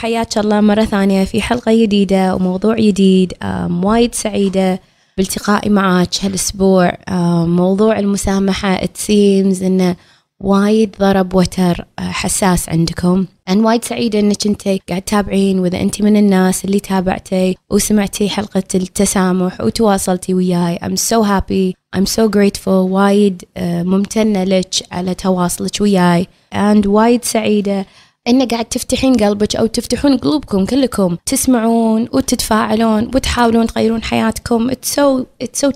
حياك الله مرة ثانية في حلقة جديدة وموضوع جديد وايد سعيدة بالتقائي معك هالأسبوع. موضوع المسامحة it seems إنه وايد ضرب وتر حساس عندكم. أنا وايد سعيدة إنك أنت قاعد تتابعين وإذا أنت من الناس اللي تابعتي وسمعتي حلقة التسامح وتواصلتي وياي I'm so happy I'm so grateful وايد ممتنة لك على تواصلك وياي. And وايد سعيدة ان قاعد تفتحين قلبك أو تفتحون قلوبكم كلكم تسمعون وتتفاعلون وتحاولون تغيرون حياتكم. It's so it's so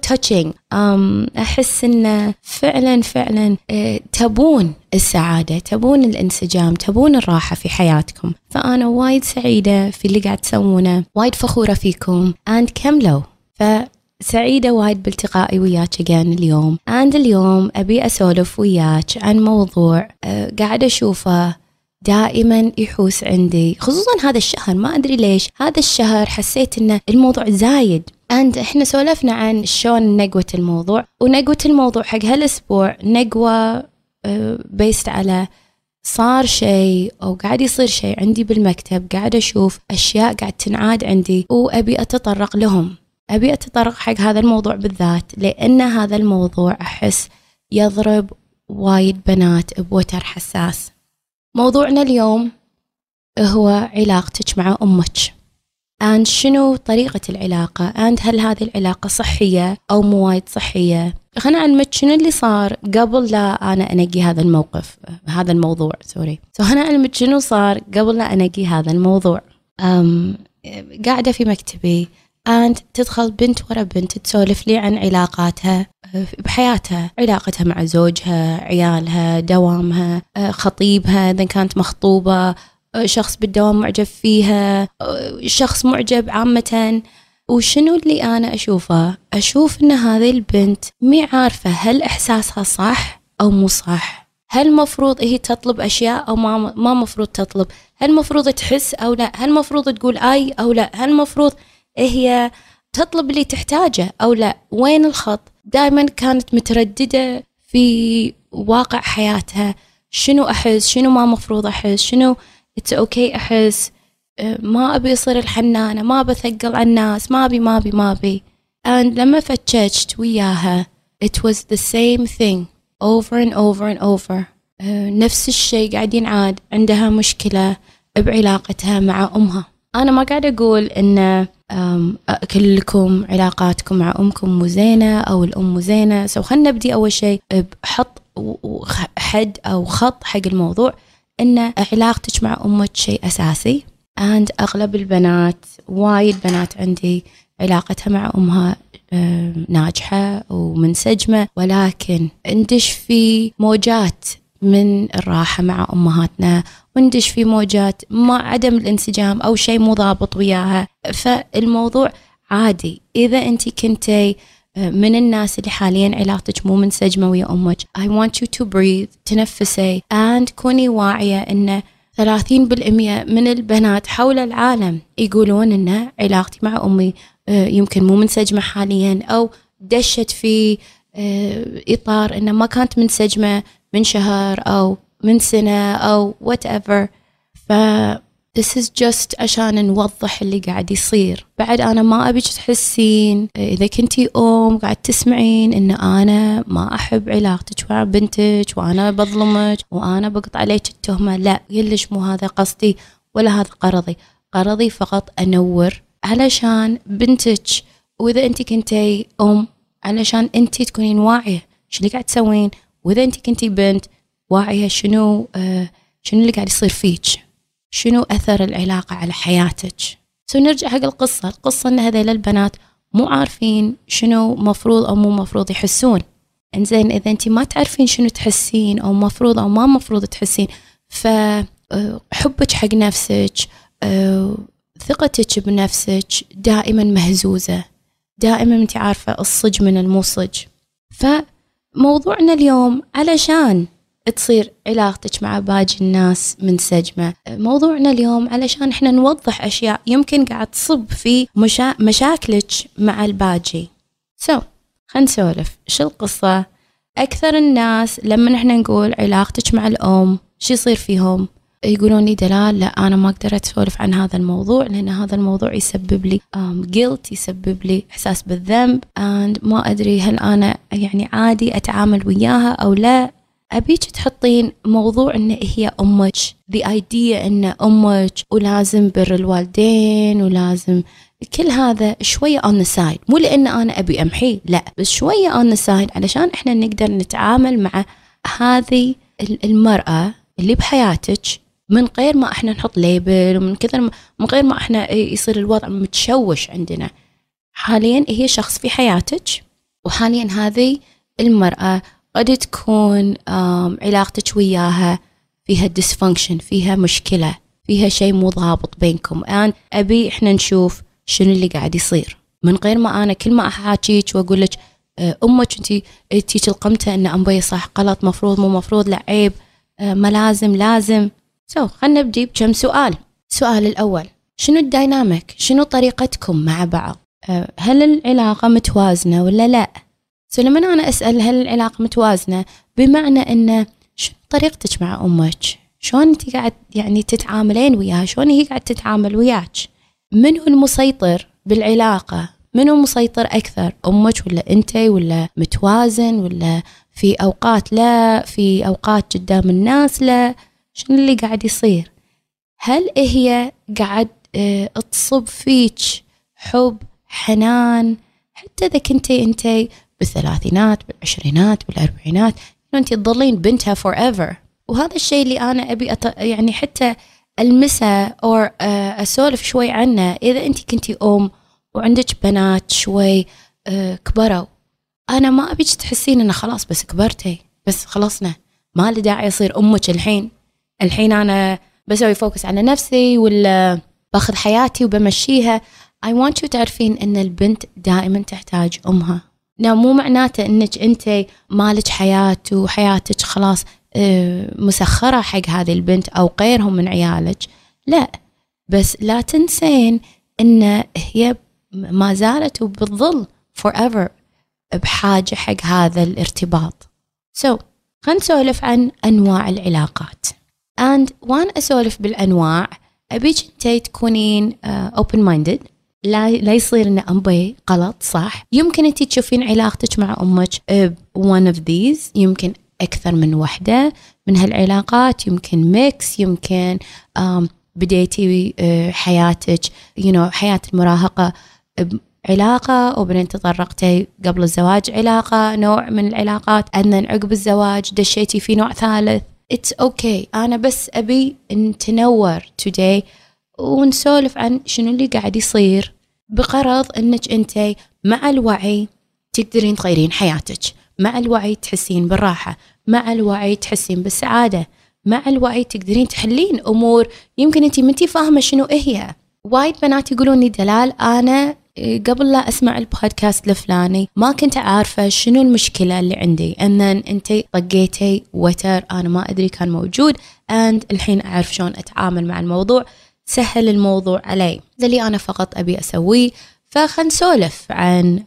um, أحس ان فعلا فعلا uh, تبون السعادة تبون الانسجام تبون الراحة في حياتكم. فأنا وايد سعيدة في اللي قاعد تسوونه وايد فخورة فيكم. And كملوا ف سعيدة وايد بالتقائي وياك again اليوم. And اليوم أبي أسولف وياك عن موضوع uh, قاعد أشوفه دائما يحوس عندي. خصوصا هذا الشهر ما أدري ليش. هذا الشهر حسيت إن الموضوع زايد. أند إحنا سولفنا عن شلون نقوة الموضوع. ونقوة الموضوع حق هالأسبوع نقوة بيست على صار شيء أو قاعد يصير شيء عندي بالمكتب. قاعد أشوف أشياء قاعد تنعاد عندي وأبي أتطرق لهم. أبي أتطرق حق هذا الموضوع بالذات لأن هذا الموضوع أحس يضرب وايد بنات بوتر حساس. موضوعنا اليوم هو علاقتك مع أمك. and شنو طريقة العلاقة؟ and هل هذه العلاقة صحية أو مو وايد صحية؟ خلنا أعلمك شنو اللي صار قبل لا أنا أنقي هذا الموقف هذا الموضوع sorry. so خلنا أعلمك شنو صار قبل لا أنقي هذا الموضوع. um, قاعدة في مكتبي. And تدخل بنت ورا بنت تسولف لي عن علاقاتها بحياتها علاقتها مع زوجها عيالها دوامها خطيبها إذا كانت مخطوبة شخص بالدوام معجب فيها شخص معجب عامة. وشنو اللي أنا أشوفه؟ أشوف أن هذه البنت مي عارفة هل إحساسها صح أو مو صح. هل مفروض هي تطلب أشياء أو ما ما مفروض تطلب؟ هل مفروض تحس أو لا؟ هل مفروض تقول أي أو لا؟ هل مفروض هي تطلب اللي تحتاجه أو لا؟ وين الخط؟ دائما كانت مترددة في واقع حياتها. شنو أحس؟ شنو ما مفروض أحس؟ شنو it's okay okay أحس؟ ما أبي أصير الحنانة ما بثقل على الناس ما أبي ما أبي ما أبي. And لما فتشت وياها it was the same thing over and over and over. uh, نفس الشيء قاعد ينعاد عندها مشكلة بعلاقتها مع أمها. أنا ما قاعد أقول إن كلكم علاقاتكم مع أمكم مو زينة أو الأم مو زينة سو خلنا نبدي أول شيء بحط حد أو خط حق الموضوع إن علاقتك مع أمك شيء أساسي. And أغلب البنات وايد بنات عندي علاقتها مع أمها ناجحة ومنسجمة. ولكن ندش في موجات من الراحة مع أمهاتنا وندش في موجات ما عدم الانسجام أو شيء مو ضابط وياها. فالموضوع عادي. إذا أنت كنتي من الناس اللي حاليا علاقتك مو منسجمة ويا أمك I want you to breathe تنفسي and كوني واعية أن 30% من البنات حول العالم يقولون أن علاقتي مع أمي يمكن مو منسجمة حاليا أو دشت في إطار أنه ما كانت منسجمة من شهر أو من سنة أو whatever. ف this is just عشان نوضح اللي قاعد يصير. بعد أنا ما أبيك تحسين. إذا كنتي أم قاعد تسمعين إن أنا ما أحب علاقتك مع بنتك وأنا بظلمك وأنا بقط عليك التهمة. لا يلش مو هذا قصدي ولا هذا قرضي. قرضي فقط أنور علشان بنتك. وإذا أنت كنتي أم علشان أنت تكونين واعية. شو اللي قاعد تسوين؟ وإذا أنت كنتي بنت واعية شنو آه شنو اللي قاعد يصير فيك؟ شنو أثر العلاقة على حياتك؟ سو نرجع حق القصة. القصة أن هذيل البنات مو عارفين شنو مفروض أو مو مفروض يحسون. إنزين إذا أنت ما تعرفين شنو تحسين أو مفروض أو ما مفروض تحسين فحبك حق نفسك ثقتك بنفسك دائما مهزوزة. دائما أنت عارفة الصج من الموصج فموضوعنا اليوم علشان تصير علاقتك مع باقي الناس منسجمة موضوعنا اليوم علشان إحنا نوضح أشياء يمكن قاعد تصب في مشا... مشاكلك مع الباجي سو so, خلينا نسولف. شو القصة؟ أكثر الناس لما إحنا نقول علاقتك مع الأم شو يصير فيهم؟ يقولون لي دلال لا أنا ما أقدر أسولف عن هذا الموضوع لأن هذا الموضوع يسبب لي جيلت يسبب لي إحساس بالذنب and ما أدري هل أنا يعني عادي أتعامل وياها أو لا. أبيك تحطين موضوع إن هي أمك the idea إن أمك ولازم بر الوالدين ولازم كل هذا شوية on the side. مو لأن أنا أبي أمحيه لا بس شوية on the side علشان إحنا نقدر نتعامل مع هذه المرأة اللي بحياتك من غير ما إحنا نحط ليبل ومن كثر من غير ما إحنا يصير الوضع متشوش عندنا. حاليا هي شخص في حياتك وحاليا هذه المرأة قد تكون علاقتك وياها فيها dysfunction فيها مشكلة فيها شيء مو ضابط بينكم. الآن أبي إحنا نشوف شنو اللي قاعد يصير. من غير ما أنا كل ما أحاكيك وأقول لك آه، أمك أنت تيجي القمتة أن أمبي صح غلط مفروض مو مفروض لا عيب آه، ما لازم لازم. so خلنا نبدي بكم سؤال. السؤال الأول شنو ال dynamic؟ شنو طريقتكم مع بعض؟ آه، هل العلاقة متوازنة ولا لا؟ so لما أنا أسأل هل العلاقة متوازنة؟ بمعنى أن شنو طريقتك مع أمك؟ شلون أنت قاعد يعني تتعاملين وياها؟ شلون هي قاعد تتعامل وياك؟ من هو المسيطر بالعلاقة؟ من هو مسيطر أكثر أمك ولا أنت ولا متوازن ولا في أوقات لا في أوقات قدام الناس لا؟ شنو اللي قاعد يصير؟ هل هي قاعد آه تصب فيك حب حنان؟ حتى إذا كنتي أنت بالثلاثينات بالعشرينات بالأربعينات أنت تظلين بنتها forever. وهذا الشيء اللي أنا أبي أط... يعني حتى ألمسه أو آه، أسولف شوي عنه. إذا أنت كنتي أم وعندك بنات شوي آه، كبروا أنا ما أبيك تحسين إنه خلاص بس كبرتي بس خلصنا. ما لي داعي أصير أمك الحين. الحين أنا بسوي فوكس على نفسي ولا باخذ حياتي وبمشيها. I want you تعرفين إن البنت دائما تحتاج أمها. لا مو معناته إنك أنت مالك حياة وحياتك خلاص آه، مسخرة حق هذه البنت أو غيرهم من عيالك. لا بس لا تنسين إن هي ما زالت وبتظل forever بحاجة حق هذا الارتباط. So خلينا نسولف عن أنواع العلاقات. And وأنا أسولف بالأنواع أبيك أنت تكونين uh, open minded لا لا يصير إن امبي غلط صح؟ يمكن انت تشوفين علاقتك مع أمك one of these يمكن أكثر من وحدة من هالعلاقات يمكن ميكس يمكن um, بديتي uh, حياتك you know حياة المراهقة علاقة وبعدين تطرقتي قبل الزواج علاقة نوع من العلاقات أن عقب الزواج دشيتي في نوع ثالث. It's okay. أنا بس أبي نتنور today ونسولف عن شنو اللي قاعد يصير. بغرض إنك أنت مع الوعي تقدرين تغيرين حياتك. مع الوعي تحسين بالراحة. مع الوعي تحسين بالسعادة. مع الوعي تقدرين تحلين أمور. يمكن أنت منتي فاهمة شنو هي. وايد بنات يقولون لي دلال أنا قبل لا أسمع البودكاست الفلاني ما كنت عارفه شنو المشكلة اللي عندي. ان أنت طقيتي وتر أنا ما أدري كان موجود and الحين أعرف شلون أتعامل مع الموضوع. سهل الموضوع علي. ده اللي أنا فقط أبي أسويه فخلنا نسولف عن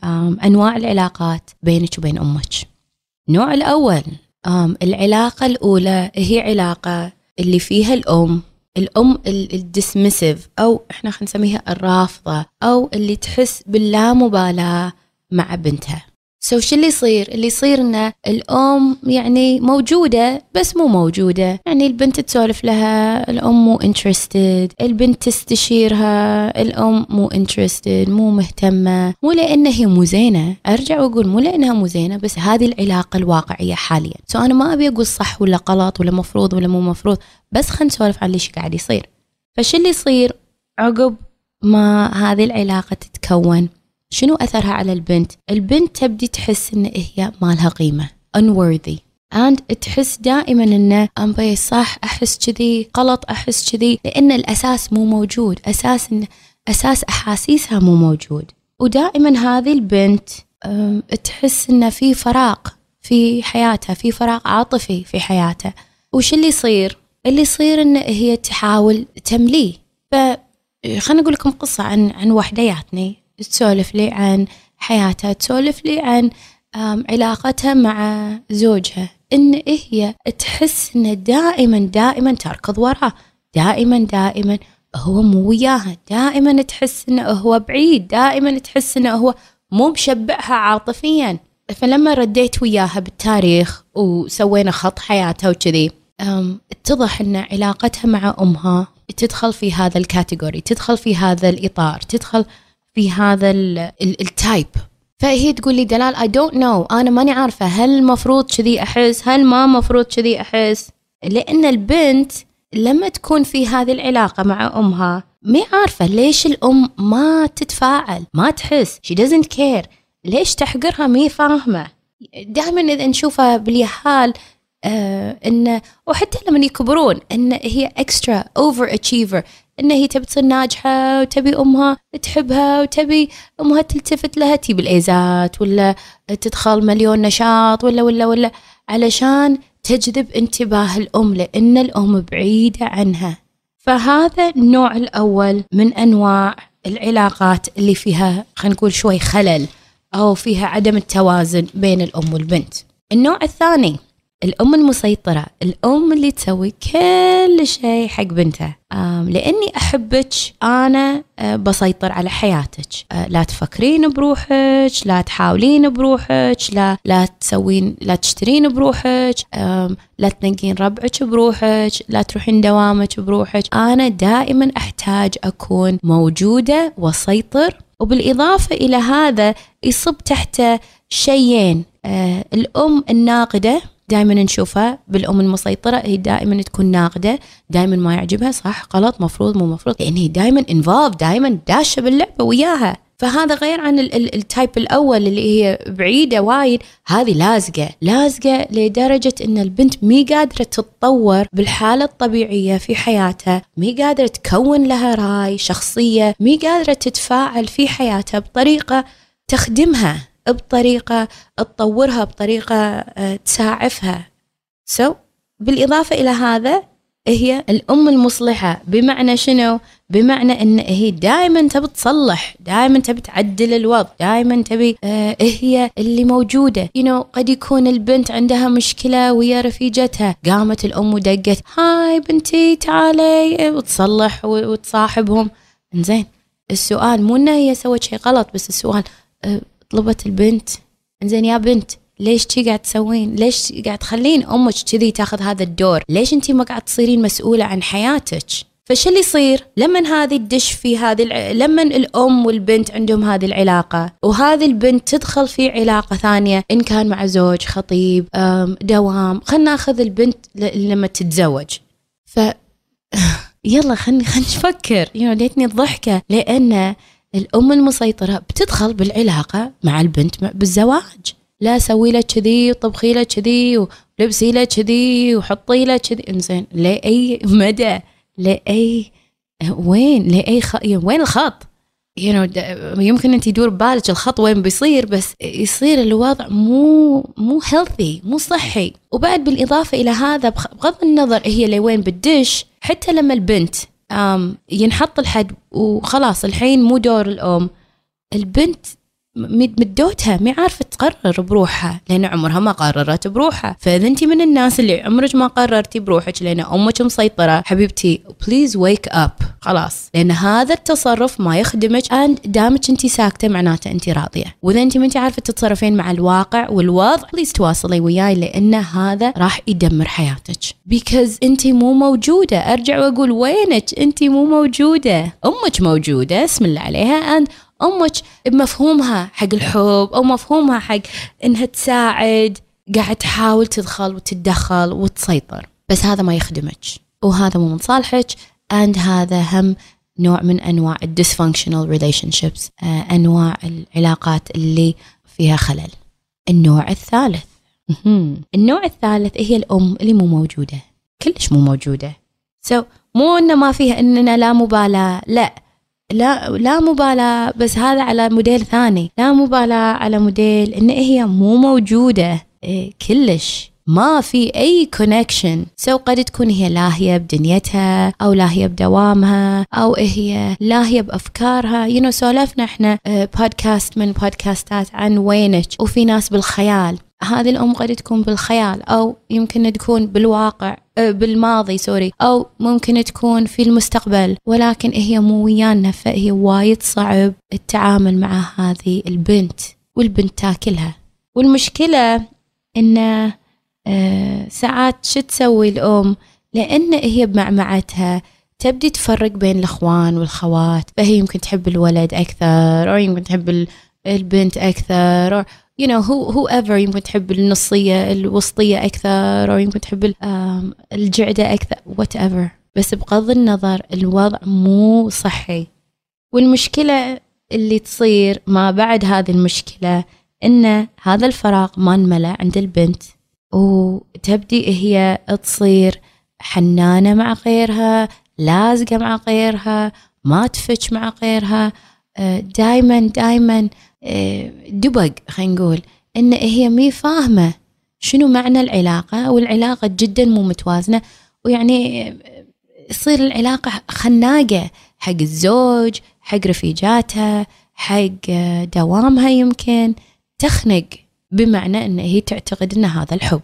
أنواع العلاقات بينك وبين أمك. النوع الأول العلاقة الأولى هي علاقة اللي فيها الأم الأم ال dismissive أو إحنا خلينا نسميها الرافضة أو اللي تحس باللامبالاة مع بنتها. so شو اللي يصير؟ اللي يصير ان الأم يعني موجودة بس مو موجودة. يعني البنت تسولف لها الأم مو interested البنت تستشيرها الأم مو interested مو مهتمة. مو لأن هي مو زينة. أرجع وأقول مو لأنها مو زينة بس هذه العلاقة الواقعية حاليا. so أنا ما أبي أقول صح ولا غلط ولا مفروض ولا مو مفروض بس خلينا نسولف عن ليش قاعد يصير. فشو اللي يصير؟ عقب ما هذه العلاقة تتكون شنو أثرها على البنت؟ البنت تبدي تحس إن هي ما لها قيمة unworthy. And تحس دائما انه امبي صح أحس كذي غلط أحس كذي لأن الأساس مو موجود. أساس إن أساس أحاسيسها مو موجود. ودائما هذه البنت تحس انه في فراغ في حياتها في فراغ عاطفي في حياتها. وش اللي يصير؟ اللي يصير إن هي تحاول تمليه. ف خليني أقول لكم قصة عن عن وحدياتني. تسولف لي عن حياتها تسولف لي عن علاقتها مع زوجها. إن هي تحس انه دائما دائما تركض وراه. دائما دائما هو مو وياها. دائما تحس إنه هو بعيد. دائما تحس إنه هو مو مشبعها عاطفيا. فلما رديت وياها بالتاريخ وسوينا خط حياتها وكذي اتضح إن علاقتها مع أمها تدخل في هذا ال category تدخل في هذا الإطار تدخل في هذا ال type فهي تقول لي دلال I don't know أنا ماني عارفة. هل المفروض كذي أحس؟ هل ما مفروض كذي أحس؟ لأن البنت لما تكون في هذه العلاقة مع أمها ما عارفة ليش الأم ما تتفاعل ما تحس. She doesn't care. ليش تحقرها؟ مي فاهمة. دائما إذا نشوفها باليهال آه انه وحتى لما يكبرون إن هي extra over achiever ان هي تبي تصير ناجحة وتبي أمها تحبها وتبي أمها تلتفت لها تجيب ال A's ات ولا تدخل مليون نشاط ولا ولا ولا. علشان تجذب انتباه الأم لأن الأم بعيدة عنها. فهذا النوع الأول من أنواع العلاقات اللي فيها خلينا نقول شوي خلل أو فيها عدم التوازن بين الأم والبنت. النوع الثاني الأم المسيطرة الأم اللي تسوي كل شيء حق بنتها. لأني أحبك أنا آه، بسيطر على حياتك. آه، لا تفكرين بروحك لا تحاولين بروحك لا لا تسوين لا تشترين بروحك لا تنقين ربعك بروحك لا تروحين دوامك بروحك. أنا دائما أحتاج أكون موجودة وسيطر وبالإضافة إلى هذا يصب تحت شيئين. آه، الأم الناقدة دائما نشوفها بالأم المسيطرة هي دائما تكون ناقدة دائما ما يعجبها صح غلط مفروض مو مفروض لأن هي دائما involved دائما داشة باللعبة وياها. فهذا غير عن ال type الأول اللي هي بعيدة وايد. هذه لازقة لازقة لدرجة إن البنت مي قادرة تتطور بالحالة الطبيعية في حياتها مي قادرة تكون لها راي شخصية مي قادرة تتفاعل في حياتها بطريقة تخدمها. بطريقة تطورها بطريقة آه، تساعفها. سو so, بالإضافة إلى هذا هي الأم المصلحة. بمعنى شنو؟ بمعنى أن هي دائما تبي تصلح دائما تبي تعدل الوضع دائما تبي آه هي اللي موجودة. You know, قد يكون البنت عندها مشكلة ويا رفيجتها. قامت الأم ودقت هاي بنتي تعالي وتصلح وتصاحبهم. زين السؤال مو إنها هي سوت شيء غلط بس السؤال آه طلبت البنت زين يا بنت ليش تي قاعد تسوين؟ ليش قاعد تخلين أمك كذي تاخذ هذا الدور؟ ليش انت ما قاعد تصيرين مسؤولة عن حياتك؟ فش اللي يصير؟ لما هذه الدش في هذه الع... لما الأم والبنت عندهم هذه العلاقة وهذه البنت تدخل في علاقة ثانية إن كان مع زوج خطيب دوام خلينا ناخذ البنت لما تتزوج ف يلا خلينا خلينا نفكر يو ليتني الضحكة لأن الأم المسيطرة بتدخل بالعلاقة مع البنت بالزواج. لا سوي له كذي وطبخي له كذي ولبسي له كذي وحطي له كذي. إنزين لأي مدى؟ لأي وين؟ لأي خ... وين الخط؟ know يمكن أنت يدور ببالك الخط وين بيصير بس يصير الوضع مو مو healthy مو صحي. وبعد بالإضافة إلى هذا بغض النظر هي لوين بتدش حتى لما البنت ينحط الحد وخلاص الحين مو دور الأم. البنت مدوتها ما عارفة تقرر بروحها لأن عمرها ما قررت بروحها. فإذا انت من الناس اللي عمرك ما قررتي بروحك لأن أمك مسيطرة حبيبتي please wake up خلاص. لأن هذا التصرف ما يخدمك and دامك انت ساكتة معناته انت راضية. وإذا انت ما انت عارفة تتصرفين مع الواقع والوضع please تواصلي وياي لأن هذا راح يدمر حياتك. because انت مو موجودة. أرجع وأقول وينك؟ انت مو موجودة. أمك موجودة. اسم الله عليها. and أمك بمفهومها حق الحب أو مفهومها حق إنها تساعد قاعد تحاول تدخل وتتدخل وتسيطر. بس هذا ما يخدمك. وهذا مو من صالحك. And هذا هم نوع من أنواع ال dysfunctional relationships أنواع العلاقات اللي فيها خلل. النوع الثالث. النوع الثالث هي الأم اللي مو موجودة. كلش مو موجودة. so, مو إنه ما فيها إننا لا مبالاة لا. لا لا مبالاة بس هذا على موديل ثاني. لا مبالاة على موديل إن هي مو موجودة. إيه كلش. ما في أي connection so قد تكون هي لاهية بدنيتها أو لاهية بدوامها أو هي لاهية بأفكارها. you know, سولفنا إحنا بودكاست من بودكاستات عن وينك وفي ناس بالخيال. هذه الأم قد تكون بالخيال أو يمكن تكون بالواقع. بالماضي سوري. أو ممكن تكون في المستقبل ولكن هي مو ويانا فهي وايد صعب التعامل مع هذه البنت والبنت تاكلها والمشكلة إنه آه ساعات شو تسوي الأم؟ لأن هي بمعمعتها تبدي تفرق بين الأخوان والخوات فهي يمكن تحب الولد أكثر أو يمكن تحب البنت أكثر you know who whoever يمكن تحب النصية الوسطية أكثر أو يمكن تحب الجعدة أكثر whatever. بس بغض النظر الوضع مو صحي. والمشكلة اللي تصير ما بعد هذه المشكلة إن هذا الفراغ ما انملى عند البنت. وتبدي هي تصير حنانة مع غيرها لازقة مع غيرها ما تفتش مع غيرها. دايما دايما دبق خلينا نقول إن هي مي فاهمة شنو معنى العلاقة والعلاقة جدا مو متوازنة. ويعني يصير العلاقة خناقة حق الزوج حق رفيجاتها حق دوامها يمكن تخنق بمعنى إن هي تعتقد إن هذا الحب.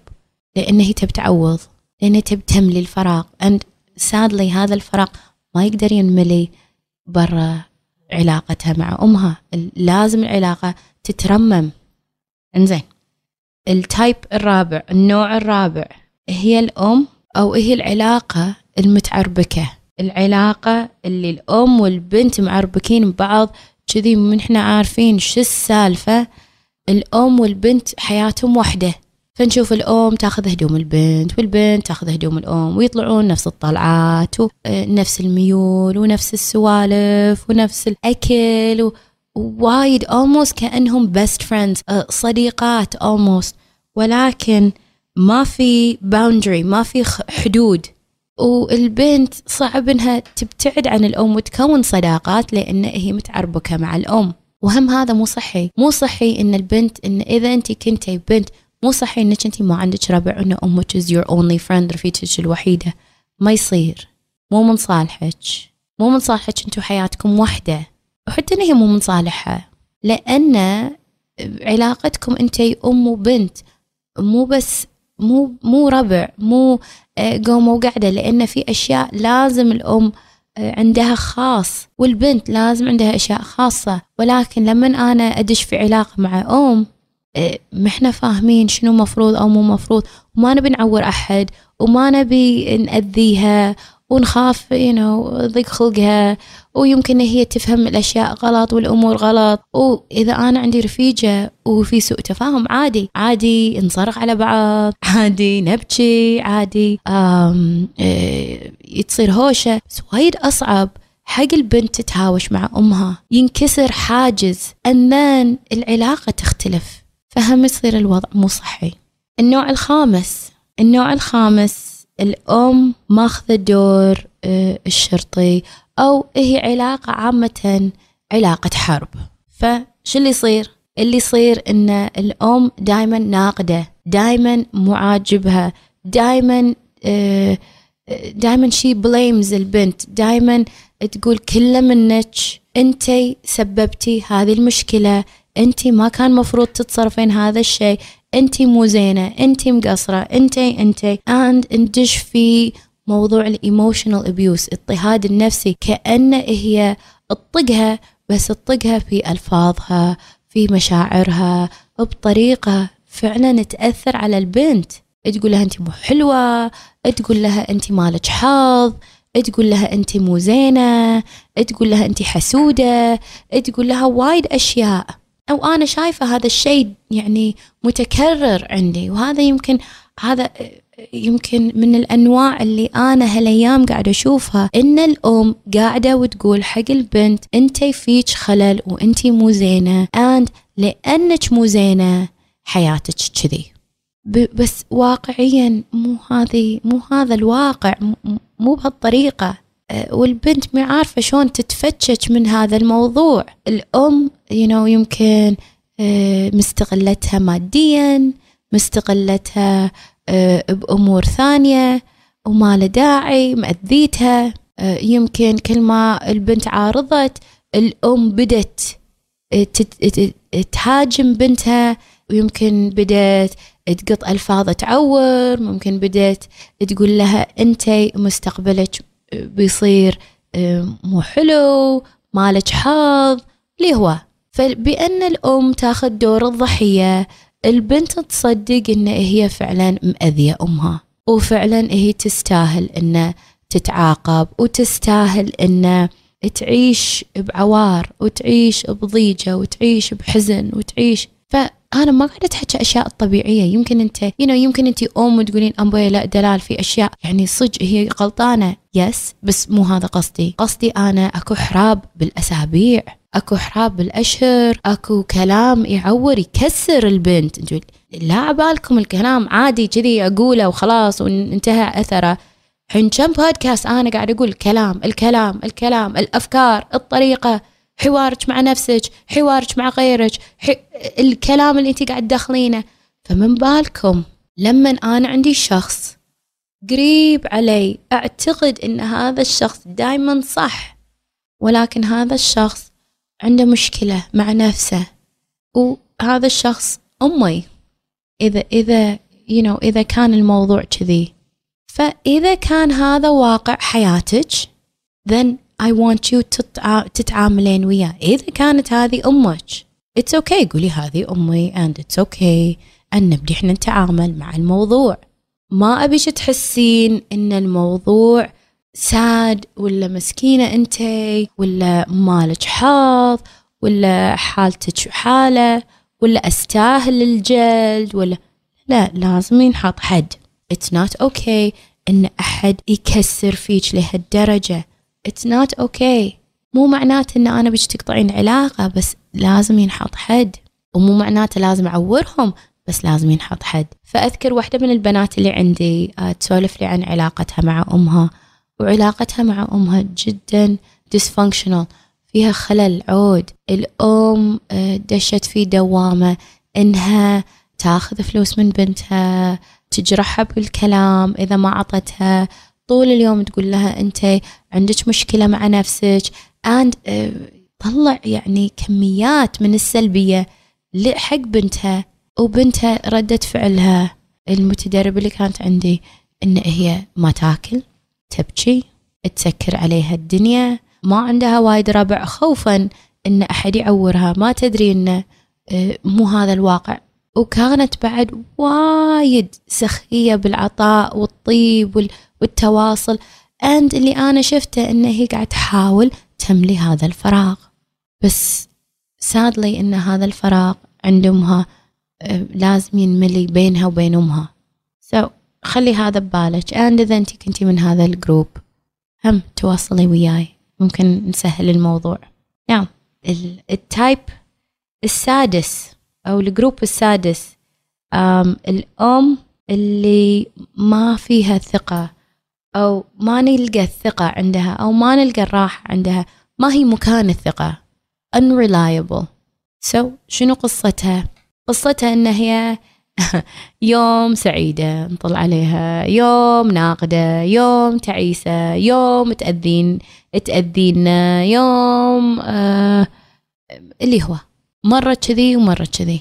لأن هي تبي تعوض لأن تبي تملي الفراغ. And sadly هذا الفراغ ما يقدر ينملي برا علاقتها مع أمها. لازم العلاقة تترمم. إنزين. التايب الرابع النوع الرابع هي الأم أو هي العلاقة المتعربكة. العلاقة اللي الأم والبنت معربكين ببعض كذي من إحنا عارفين شو السالفة. الأم والبنت حياتهم وحدة فنشوف الأم تاخذ هدوم البنت والبنت تاخذ هدوم الأم ويطلعون نفس الطلعات ونفس الميول ونفس السوالف ونفس الأكل ووايد almost كأنهم best friends صديقات almost. ولكن ما في boundary ما في حدود. والبنت صعب إنها تبتعد عن الأم وتكون صداقات لأن هي متعربكة مع الأم. وهم هذا مو صحي. مو صحي إن البنت إن إذا انت كنتي بنت مو صحي إنك انت ما عندك ربع ان أمك is your only friend رفيقتك الوحيدة. ما يصير. مو من صالحك. مو من صالحك أنتو حياتكم واحدة وحتى ان هي مو من صالحها. لأن علاقتكم انتي أم وبنت مو بس مو مو ربع مو آه، قومة وقعدة. لأن في أشياء لازم الأم آه، عندها خاص. والبنت لازم عندها أشياء خاصة. ولكن لما أنا أدش في علاقة مع أم ما إحنا فاهمين شنو مفروض أو مو مفروض وما نبي نعور أحد وما نبي نأذيها ونخاف you know ضيق خلقها ويمكن هي تفهم الأشياء غلط والأمور غلط. وإذا أنا عندي رفيجة وفي سوء تفاهم عادي عادي نصرخ على بعض عادي نبكي عادي آم إيه تصير هوشة. بس وايد أصعب حق البنت تتهاوش مع أمها. ينكسر حاجز أمان العلاقة تختلف. فهم يصير الوضع مو صحي. النوع الخامس النوع الخامس الأم ماخذة دور آه، الشرطي أو هي علاقة عامة علاقة حرب. فشو اللي يصير؟ اللي يصير إن الأم دائما ناقدة دائما معاجبها دائما دائما she blames البنت دائما تقول كله منك أنتي سببتي هذه المشكلة انت ما كان مفروض تتصرفين هذا الشيء. انت مو زينة. انت مقصرة. انت انت and ندش في موضوع ال emotional abuse الاضطهاد النفسي. كأنه هي تطقها بس تطقها في ألفاظها في مشاعرها بطريقة فعلا تأثر على البنت. تقول لها انت مو حلوة. تقول لها انت مالك حظ تقول لها انت مو زينة. تقول لها انت حسودة. تقول لها وايد أشياء. أو أنا شايفة هذا الشيء يعني متكرر عندي وهذا يمكن هذا يمكن من الأنواع اللي أنا هالأيام قاعدة أشوفها. إن الأم قاعدة وتقول حق البنت انت فيك خلل وانت مو زينة اند لأنك مو زينة حياتك كذي. بس واقعيا مو هذه مو هذا الواقع مو بهالطريقة. والبنت ما عارفة شلون تتفتش من هذا الموضوع. الأم you know, يمكن آه، مستغلتها ماديا مستغلتها آه، بأمور ثانية وما له داعي مأذيتها. آه، يمكن كل ما البنت عارضت الأم بدت تهاجم بنتها. ويمكن بدت تقط ألفاظ تعور ممكن بدت تقول لها أنت مستقبلك بيصير مو حلو مالك حظ اللي هو. فبأن الأم تاخذ دور الضحية البنت تصدق إن هي فعلا مأذية أمها. وفعلا هي تستاهل إن تتعاقب وتستاهل إن تعيش بعوار وتعيش بضيجة وتعيش بحزن وتعيش فأنا ما قاعدة أحكي أشياء طبيعية. يمكن أنت you know, يمكن أنت أم وتقولين أمبوي لا دلال في أشياء. يعني صج هي غلطانة. يس بس مو هذا قصدي. قصدي أنا أكو حراب بالأسابيع. أكو حراب بالأشهر. أكو كلام يعور يكسر البنت. لا عبالكم الكلام. عادي كذي أقوله وخلاص وانتهى أثره. حين كم بودكاست أنا قاعد أقول الكلام الكلام الكلام الأفكار الطريقة. حوارك مع نفسك حوارك مع غيرك حي... الكلام اللي انت قاعد تدخلينه. فمن بالكم لما أنا عندي شخص قريب علي أعتقد إن هذا الشخص دائما صح ولكن هذا الشخص عنده مشكلة مع نفسه وهذا الشخص أمي. إذا إذا you know إذا كان الموضوع كذي. فإذا كان هذا واقع حياتك then I want you تتعاملين وياه إذا كانت هذه أمك it's okay. قولي هذه أمي and it's okay. أن نبدي إحنا نتعامل مع الموضوع. ما أبيش تحسين إن الموضوع ساد ولا مسكينة أنت ولا مالك حظ ولا حالتك حالة ولا أستاهل الجلد ولا لا لازم ينحط حد. It's not okay إن أحد يكسر فيك لهالدرجة. It's not okay. مو معناته إن أنا بيش تقطعين علاقة بس لازم ينحط حد. ومو معناته لازم أعورهم بس لازم ينحط حد. فأذكر واحدة من البنات اللي عندي آه، تسولف لي عن علاقتها مع أمها. وعلاقتها مع أمها جدا dysfunctional فيها خلل عود. الأم آه، دشت في دوامة. إنها تاخذ فلوس من بنتها تجرحها بالكلام إذا ما عطتها طول اليوم تقول لها أنت عندك مشكلة مع نفسك and آه، طلع يعني كميات من السلبية حق بنتها وبنتها ردة فعلها. المتدربة اللي كانت عندي إن هي ما تاكل تبكي تسكر عليها الدنيا ما عندها وايد ربع خوفا إن أحد يعورها. ما تدري إنه آه، مو هذا الواقع. وكانت بعد وايد سخية بالعطاء والطيب والتواصل. اند اللي أنا شفته إنه هي قاعد تحاول تملي هذا الفراغ. بس سادلي إن هذا الفراغ عند امها آه، لازم ينملي بينها وبين أمها. So خلي هذا ببالك. And إذا أنت كنتي من هذا ال group هم تواصلي وياي. ممكن نسهل الموضوع. نعم ال type السادس. أو ال group السادس. الأم اللي ما فيها ثقة أو ما نلقى الثقة عندها أو ما نلقى الراحة عندها ما هي مكان الثقة. Unreliable. So شنو قصتها؟ قصتها إن هي يوم سعيدة نطل عليها. يوم ناقدة يوم تعيسة يوم تأذين تأذينا يوم آه اللي هو. مرة كذي ومرة كذي.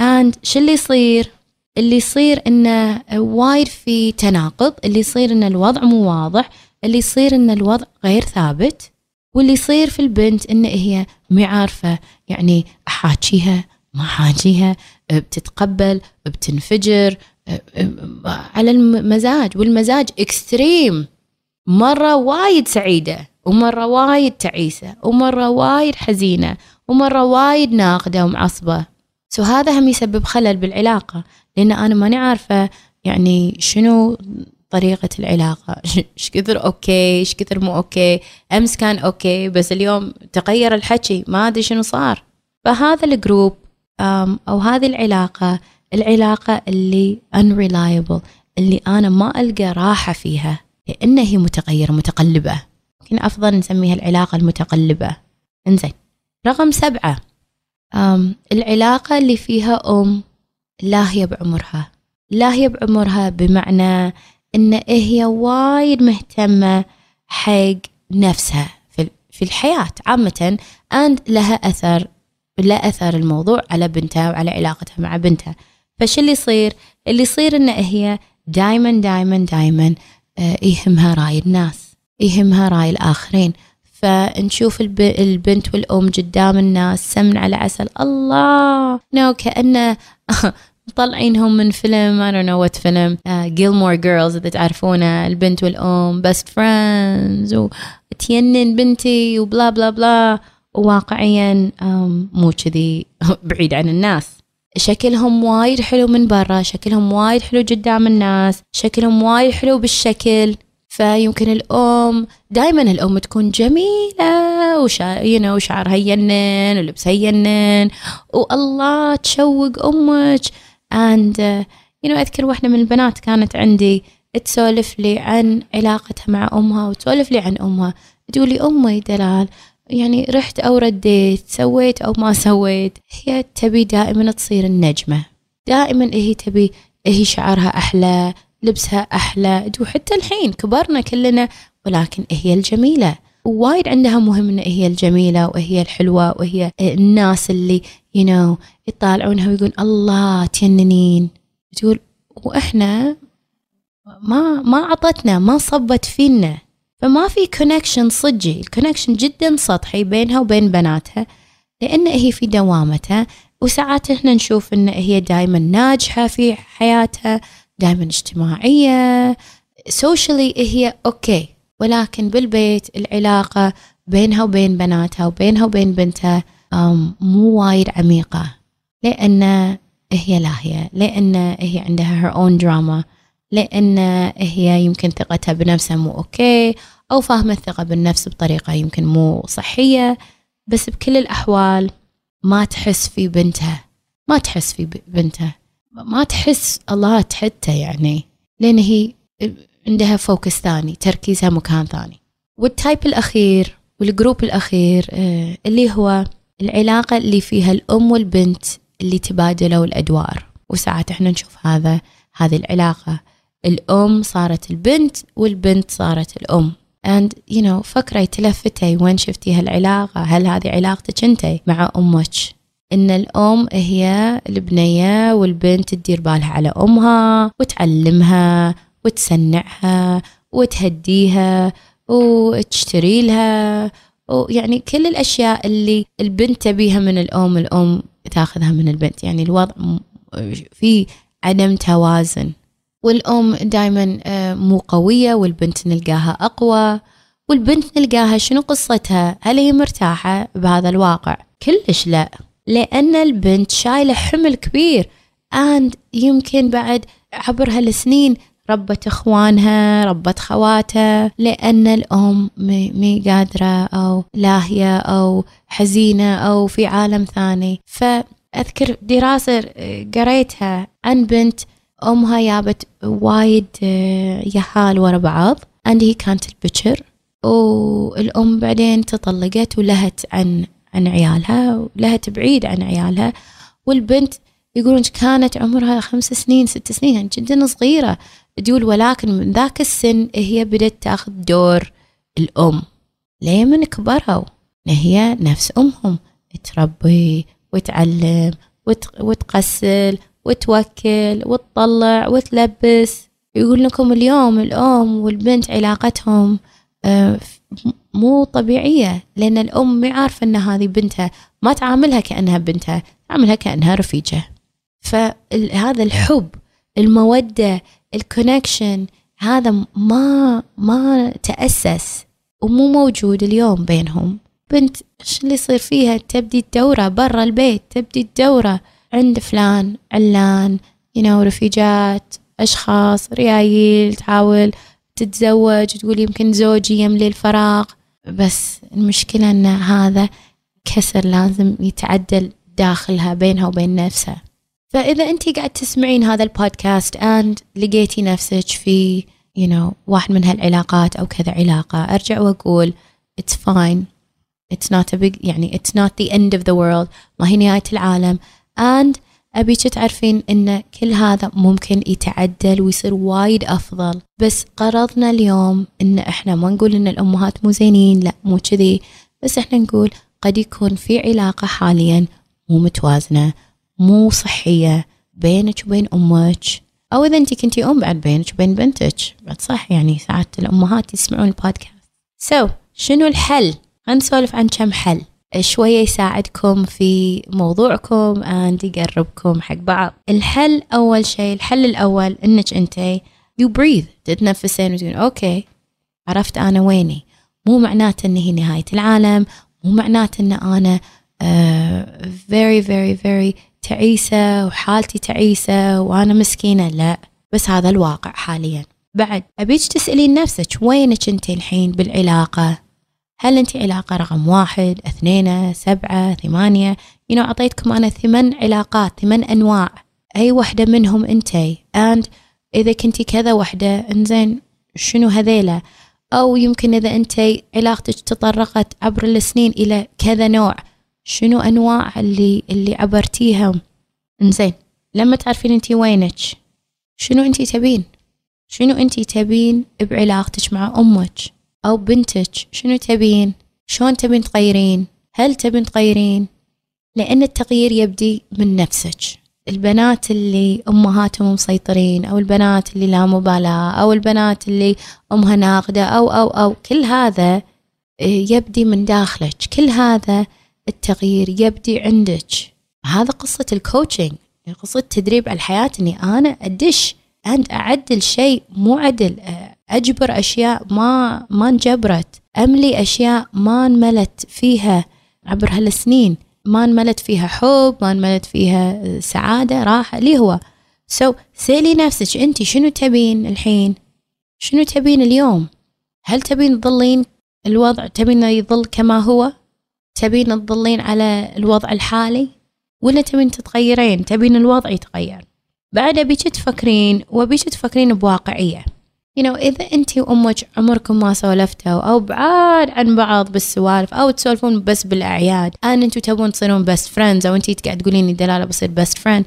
And شو اللي يصير؟ اللي يصير إنه وايد في تناقض اللي يصير إن الوضع مو واضح اللي يصير إن الوضع غير ثابت واللي يصير في البنت إن هي مو عارفة يعني أحاكيها ما حاجيها بتتقبل بتنفجر على المزاج والمزاج extreme مرة وايد سعيدة. ومرة وايد تعيسة ومرة وايد حزينة ومرة وايد ناقدة ومعصبة. so هذا هم يسبب خلل بالعلاقة لأن أنا ماني عارفة يعني شنو طريقة العلاقة. إيش كثر okay إيش كثر مو okay أمس كان okay بس اليوم تغير الحكي ما أدري شنو صار. فهذا ال group أو هذه العلاقة العلاقة اللي unreliable اللي أنا ما ألقى راحة فيها لأن هي متغيرة متقلبة. يمكن أفضل نسميها العلاقة المتقلبة. إنزين. رقم سبعة. أم العلاقة اللي فيها أم لاهية بعمرها. لا هي بعمرها بمعنى إن هي وايد مهتمة حق نفسها في الحياة. عامة and لها أثر لا أثر الموضوع على بنتها وعلى علاقتها مع بنتها. فش اللي يصير؟ اللي يصير إن هي دايما دايما دايما آه، يهمها رأي الناس. يهمها رأي الآخرين. فنشوف البنت والأم قدام الناس سمن على عسل. الله! نو كأنه مطلعينهم من فيلم I don't know what فيلم. uh, جيرلز إذا تعرفونه البنت والأم best friends وتينن بنتي وبلا بلا بلا. وواقعيا um, مو كذي بعيد عن الناس. شكلهم وايد حلو من برا شكلهم وايد حلو قدام الناس شكلهم وايد حلو بالشكل. فيمكن الأم دائما الأم تكون جميلة وشا وشعرها ينن ولبسها ينن والله تشوق أمك. And uh, you know أذكر واحدة من البنات كانت عندي تسولف لي عن علاقتها مع أمها وتسولف لي عن أمها. تقول لي أمي دلال يعني رحت أو رديت سويت أو ما سويت هي تبي دائما تصير النجمة. دائما هي تبي هي شعرها أحلى لبسها أحلى. وحتى الحين كبرنا كلنا ولكن هي الجميلة. وايد عندها مهم إن هي الجميلة وهي الحلوة وهي الناس اللي you know يطالعونها ويقول الله تينن. تقول وإحنا ما ما عطتنا ما صبت فينا. فما في connection صجي ال connection جدا سطحي بينها وبين بناتها لأن هي في دوامتها. وساعات إحنا نشوف إن هي دائما ناجحة في حياتها. دائما اجتماعية. socially هي okay ولكن بالبيت العلاقة بينها وبين بناتها وبينها وبين بنتها مو وايد عميقة. لأن هي لاهية لأن هي عندها her own drama لأن هي يمكن ثقتها بنفسها مو okay أو فاهمة الثقة بالنفس بطريقة يمكن مو صحية. بس بكل الأحوال ما تحس في بنتها ما تحس في بنتها. ما تحس الله تحته يعني لأن هي عندها focus ثاني تركيزها مكان ثاني. وال type الأخير وال group الأخير آه، اللي هو العلاقة اللي فيها الأم والبنت اللي تبادلوا الأدوار. وساعات إحنا نشوف هذا هذه العلاقة. الأم صارت البنت والبنت صارت الأم. And you know فكري تلفتي وين شفتي هالعلاقة هل هذه علاقتك أنت مع أمك؟ إن الأم هي البنية والبنت تدير بالها على أمها وتعلمها وتسنعها وتهديها وتشتري لها. ويعني كل الأشياء اللي البنت تبيها من الأم الأم تاخذها من البنت. يعني الوضع في عدم توازن. والأم دائما آه، مو قوية والبنت نلقاها أقوى. والبنت نلقاها شنو قصتها؟ هل هي مرتاحة بهذا الواقع؟ كلش لا. لأن البنت شايلة حمل كبير. And يمكن بعد عبر هالسنين ربت إخوانها ربت خواتها لأن الأم مي قادرة أو لاهية أو حزينة أو في عالم ثاني. فأذكر دراسة قريتها عن بنت أمها جابت وايد آه، يهال ورا بعض. عندي كانت البكر والأم بعدين تطلقت ولهت عن عن عيالها ولهت بعيد عن عيالها. والبنت يقولون كانت عمرها؟ خمس سنين ست سنين يعني جدا صغيرة. تقول ولكن من ذاك السن هي بدأت تاخذ دور الأم. ليه من كبروا هي نفس أمهم. تربي وتعلم وت... وتغسل وتوكل وتطلع وتلبس. يقول لكم اليوم الأم والبنت علاقتهم آه، مو طبيعية لأن الأم عارفة أن هذه بنتها ما تعاملها كأنها بنتها تعاملها كأنها رفيجة. فهذا الحب المودة الكونكشن هذا ما ما تأسس ومو موجود اليوم بينهم. بنت إيش اللي يصير فيها؟ تبدي الدورة برا البيت تبدي الدورة عند فلان علان know, رفيجات أشخاص ريايل تحاول تتزوج تقول يمكن زوجي يملي الفراغ. بس المشكلة أن هذا كسر لازم يتعدل داخلها بينها وبين نفسها. فإذا أنت قاعد تسمعين هذا البودكاست and لقيتي نفسك في you know واحد من هالعلاقات أو كذا علاقة أرجع وأقول it's fine. It's not a big يعني it's not the end of the world. ما هي نهاية العالم. And أبيك تعرفين إن كل هذا ممكن يتعدل ويصير وايد أفضل. بس قرضنا اليوم إن إحنا ما نقول إن الأمهات مو زينين لا مو كذي. بس إحنا نقول قد يكون في علاقة حاليا مو متوازنة مو صحية بينك وبين أمك. أو إذا أنت كنتي أم بعد بينك وبين بنتك. بعد صح يعني ساعات الأمهات يسمعون البودكاست. so, شنو الحل؟ خلينا نسولف عن كم حل. شوية يساعدكم في موضوعكم and يقربكم حق بعض. الحل أول شيء الحل الأول إنك أنت you breathe. تتنفسين وتقول okay عرفت أنا ويني. مو معناته إن هي نهاية العالم مو معناته إن أنا uh, very very very تعيسة وحالتي تعيسة وأنا مسكينة. لا بس هذا الواقع حاليا. بعد أبيك تسألين نفسك وينك أنت الحين بالعلاقة؟ هل أنت علاقة رقم واحد اثنين سبعة ثمانية؟ You know أعطيتكم أنا ثمان علاقات ثمان أنواع. أي وحدة منهم أنتي and إذا كنتي كذا وحدة إنزين شنو هذيلا أو يمكن إذا أنتي علاقتك تطرقت عبر السنين إلى كذا نوع شنو أنواع اللي اللي عبرتيها؟ إنزين لما تعرفين أنتي وينك شنو أنتي تبين؟ شنو أنتي تبين بعلاقتك مع أمك؟ أو بنتك شنو تبين؟ شلون تبين تغيرين؟ هل تبين تغيرين؟ لأن التغيير يبدي من نفسك. البنات اللي أمهاتهم مسيطرين أو البنات اللي لا مبالاة أو البنات اللي أمها ناقدة أو أو أو كل هذا آه، يبدي من داخلك. كل هذا التغيير يبدي عندك. هذا قصة ال coaching قصة تدريب على الحياة إني أنا أدش and أعدل شيء مو عدل أجبر أشياء ما ما انجبرت. أملي أشياء ما انملت فيها عبر هالسنين. ما انملت فيها حب ما انملت فيها سعادة راحة اللي هو. so so, سيلي نفسك أنت شنو تبين الحين؟ شنو تبين اليوم؟ هل تبين تظلين الوضع؟ تبين يظل كما هو؟ تبين تظلين على الوضع الحالي؟ ولا تبين تتغيرين؟ تبين الوضع يتغير. بعد أبيك تفكرين وأبيك تفكرين بواقعية. You know إذا أنت وأمك عمركم ما سولفتوا أو بعاد عن بعض بالسوالف أو تسولفون بس بالأعياد أن أنتوا تبون تصيرون best friends أو أنت قاعد تقولين لي دلالة بصير best friend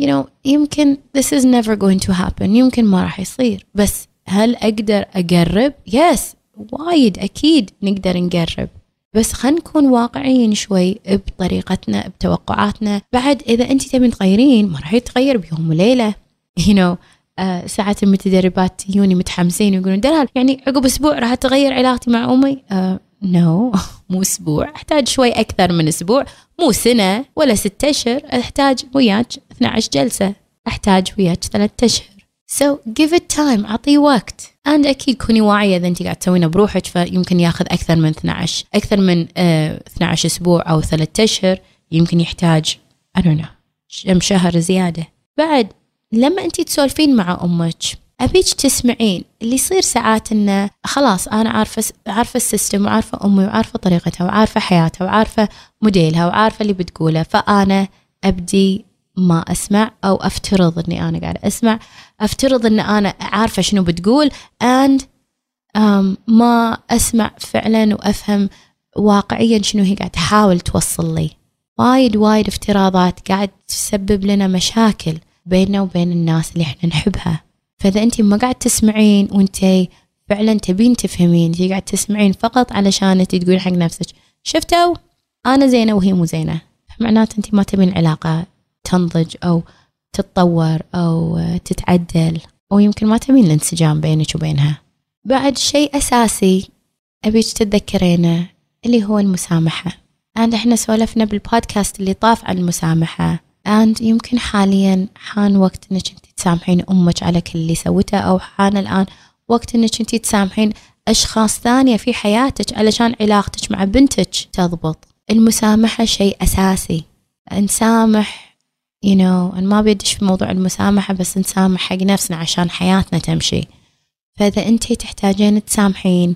you know يمكن this is never going to happen يمكن ما راح يصير بس هل أقدر أقرب؟ yes وايد أكيد نقدر نقرب بس خلينا نكون واقعيين شوي بطريقتنا بتوقعاتنا بعد إذا أنت تبين تغيرين ما راح يتغير بيوم وليلة you know آه ساعات المتدربات يوني متحمسين ويقولون دلال يعني عقب أسبوع راح تغير علاقتي مع أمي؟ آه نو. مو أسبوع أحتاج شوي أكثر من أسبوع مو سنة ولا ستة أشهر أحتاج وياك 12 جلسة أحتاج وياك ثلاثة أشهر. So give it time أعطيه وقت. And أكيد كوني واعية إذا أنت قاعد تسوينه بروحك فيمكن ياخذ أكثر من 12 أكثر من uh, 12 أسبوع أو ثلاثة أشهر يمكن يحتاج I don't know كم شهر زيادة. بعد لما أنت تسولفين مع أمك أبيك تسمعين اللي يصير ساعات إنه خلاص أنا عارفة عارفة السيستم وعارفة أمي وعارفة طريقتها وعارفة حياتها وعارفة موديلها وعارفة اللي بتقوله فأنا أبدي ما أسمع أو أفترض إني أنا قاعدة أسمع أفترض إن أنا عارفة شنو بتقول um, ما أسمع فعلا وأفهم واقعيا شنو هي قاعدة تحاول توصل لي. وايد وايد افتراضات قاعد تسبب لنا مشاكل. بيننا وبين الناس اللي إحنا نحبها. فإذا أنت ما قاعد تسمعين وأنت فعلا تبين تفهمين انت قاعد تسمعين فقط علشان تقولين حق نفسك شفتوا؟ أنا زينة وهي مو زينة. معناته أنت ما تبين علاقة تنضج أو تتطور أو تتعدل أو يمكن ما تبين الانسجام بينك وبينها. بعد شيء أساسي أبيك تتذكرينه اللي هو المسامحة. and إحنا سولفنا بالبودكاست اللي طاف عن المسامحة. And يمكن حاليا حان وقت إنك أنت تسامحين أمك على كل اللي سوته أو حان الآن وقت إنك أنت تسامحين أشخاص ثانية في حياتك علشان علاقتك مع بنتك تضبط. المسامحة شيء أساسي. نسامح you know أنا ما بيدش في موضوع المسامحة بس نسامح حق نفسنا عشان حياتنا تمشي. فإذا أنت تحتاجين تسامحين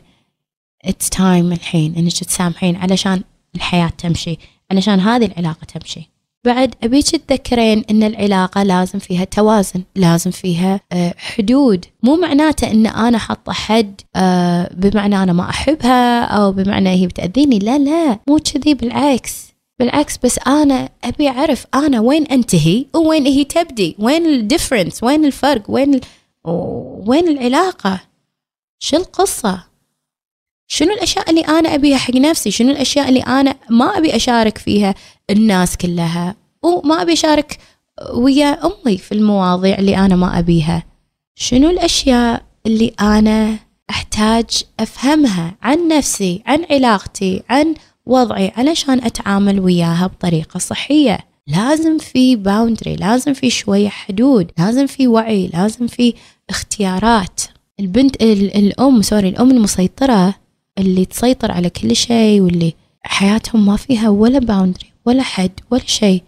it's time الحين إنك تسامحين علشان الحياة تمشي علشان هذه العلاقة تمشي. بعد أبيك تتذكرين إن العلاقة لازم فيها توازن لازم فيها آه، حدود. مو معناته إن أنا حاطة حد آه، بمعنى أنا ما أحبها أو بمعنى هي بتأذيني. لا لا مو كذي بالعكس. بالعكس بس أنا أبي أعرف أنا وين أنتهي وين هي تبدي؟ وين ال difference وين الفرق؟ وين. وين العلاقة؟ شو القصة؟ شنو الأشياء اللي أنا أبيها حق نفسي؟ شنو الأشياء اللي أنا ما أبي أشارك فيها الناس كلها؟ وما أبي أشارك ويا أمي في المواضيع اللي أنا ما أبيها. شنو الأشياء اللي أنا أحتاج أفهمها عن نفسي عن علاقتي عن وضعي علشان أتعامل وياها بطريقة صحية؟ لازم في boundary لازم في شوية حدود لازم في وعي لازم في اختيارات. البنت الأم sorry الأم المسيطرة اللي تسيطر على كل شيء واللي حياتهم ما فيها ولا boundary ولا حد ولا شيء.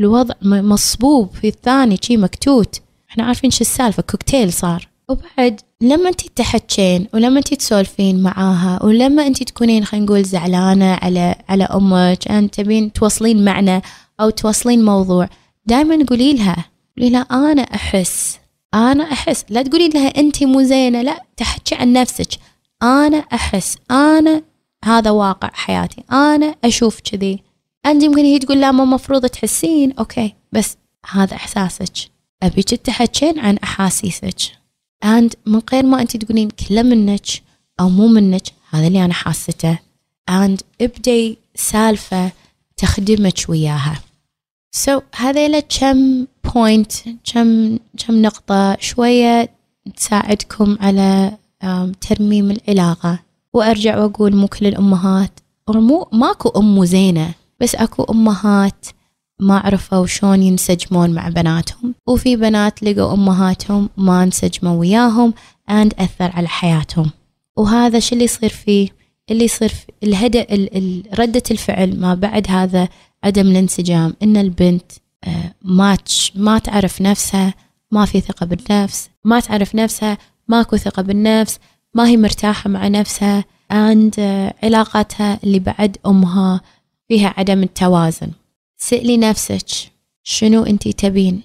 الوضع مصبوب في الثاني شي مكتوت. إحنا عارفين شو السالفة كوكتيل صار. وبعد لما انت تحكين ولما انت تسولفين معاها ولما انت تكونين خلينا نقول زعلانة على على أمك انت تبين توصلين معنى أو توصلين موضوع دائما قولي لها قولي لها أنا أحس أنا أحس. لا تقولي لها انت مو زينة لا تحكي عن نفسك. أنا أحس أنا هذا واقع حياتي أنا أشوف كذي. أنت يمكن هي تقول لا مو مفروض تحسين. أوكي بس هذا إحساسك. ابيك تحكين عن أحاسيسك. And من غير ما أنت تقولين كله منك أو مو منك هذا اللي أنا حاسته. And ابدي سالفة تخدمك وياها. so so, هذيلا كم point كم كم نقطة شوية تساعدكم على ترميم العلاقة. وأرجع وأقول مو كل الأمهات مو ماكو أم زينة بس أكو أمهات ما عرفوا شلون ينسجمون مع بناتهم. وفي بنات لقوا أمهاتهم ما انسجموا وياهم and أثر على حياتهم. وهذا شو اللي يصير فيه؟ اللي يصير في ردة الفعل ما بعد هذا عدم الانسجام إن البنت آه، ما ما تعرف نفسها ما في ثقة بالنفس ما تعرف نفسها ماكو ثقة بالنفس ما هي مرتاحة مع نفسها and آه، علاقاتها اللي بعد أمها فيها عدم التوازن. سألي نفسك شنو انتي تبين؟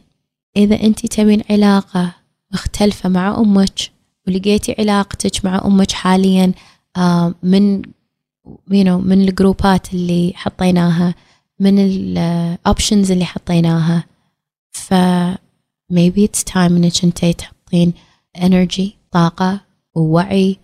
إذا انتي تبين علاقة مختلفة مع أمك ولقيتي علاقتك مع أمك حاليا آه، من you know, من الجروبات اللي حطيناها من الاوبشنز اللي حطيناها ف maybe it's time إنك انتي تحطين energy طاقة ووعي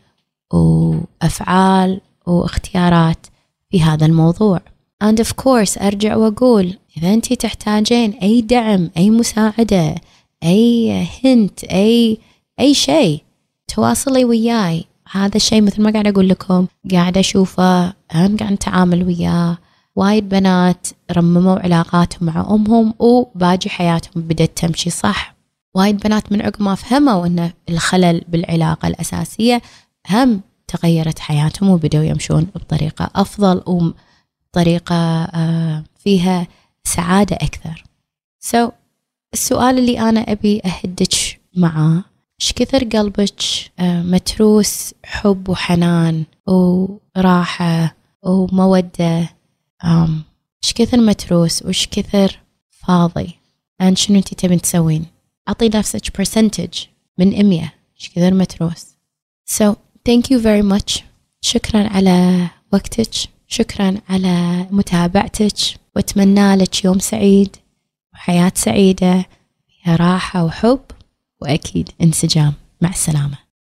وأفعال واختيارات في هذا الموضوع. And of course أرجع وأقول إذا أنت تحتاجين أي دعم أي مساعدة أي هنت أي أي شيء تواصلي وياي. هذا الشيء مثل ما قاعد أقول لكم قاعدة أشوفه أنا قاعد أتعامل وياه. وايد بنات رمموا علاقاتهم مع أمهم وباقي حياتهم بدأت تمشي صح. وايد بنات من عقب ما فهموا أن الخلل بالعلاقة الأساسية هم تغيرت حياتهم وبدأوا يمشون بطريقة أفضل وبطريقة آه، فيها سعادة أكثر. سو so, السؤال اللي أنا أبي أهدك معاه إيش كثر قلبك آه، متروس حب وحنان وراحة ومودة؟ إيش كثر متروس وإيش كثر فاضي؟ أن شنو أنت تبين تسوين؟ أعطي نفسك percentage من أمية إيش كثر متروس so thank you very much. شكرا على وقتك. شكرا على متابعتك. وأتمنى لك يوم سعيد وحياة سعيدة فيها راحة وحب وأكيد انسجام. مع السلامة.